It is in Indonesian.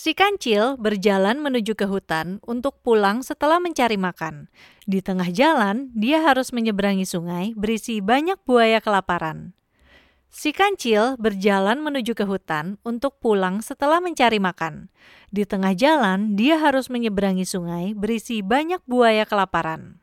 Si kancil berjalan menuju ke hutan untuk pulang setelah mencari makan. Di tengah jalan, dia harus menyeberangi sungai berisi banyak buaya kelaparan. Si kancil berjalan menuju ke hutan untuk pulang setelah mencari makan. Di tengah jalan, dia harus menyeberangi sungai berisi banyak buaya kelaparan.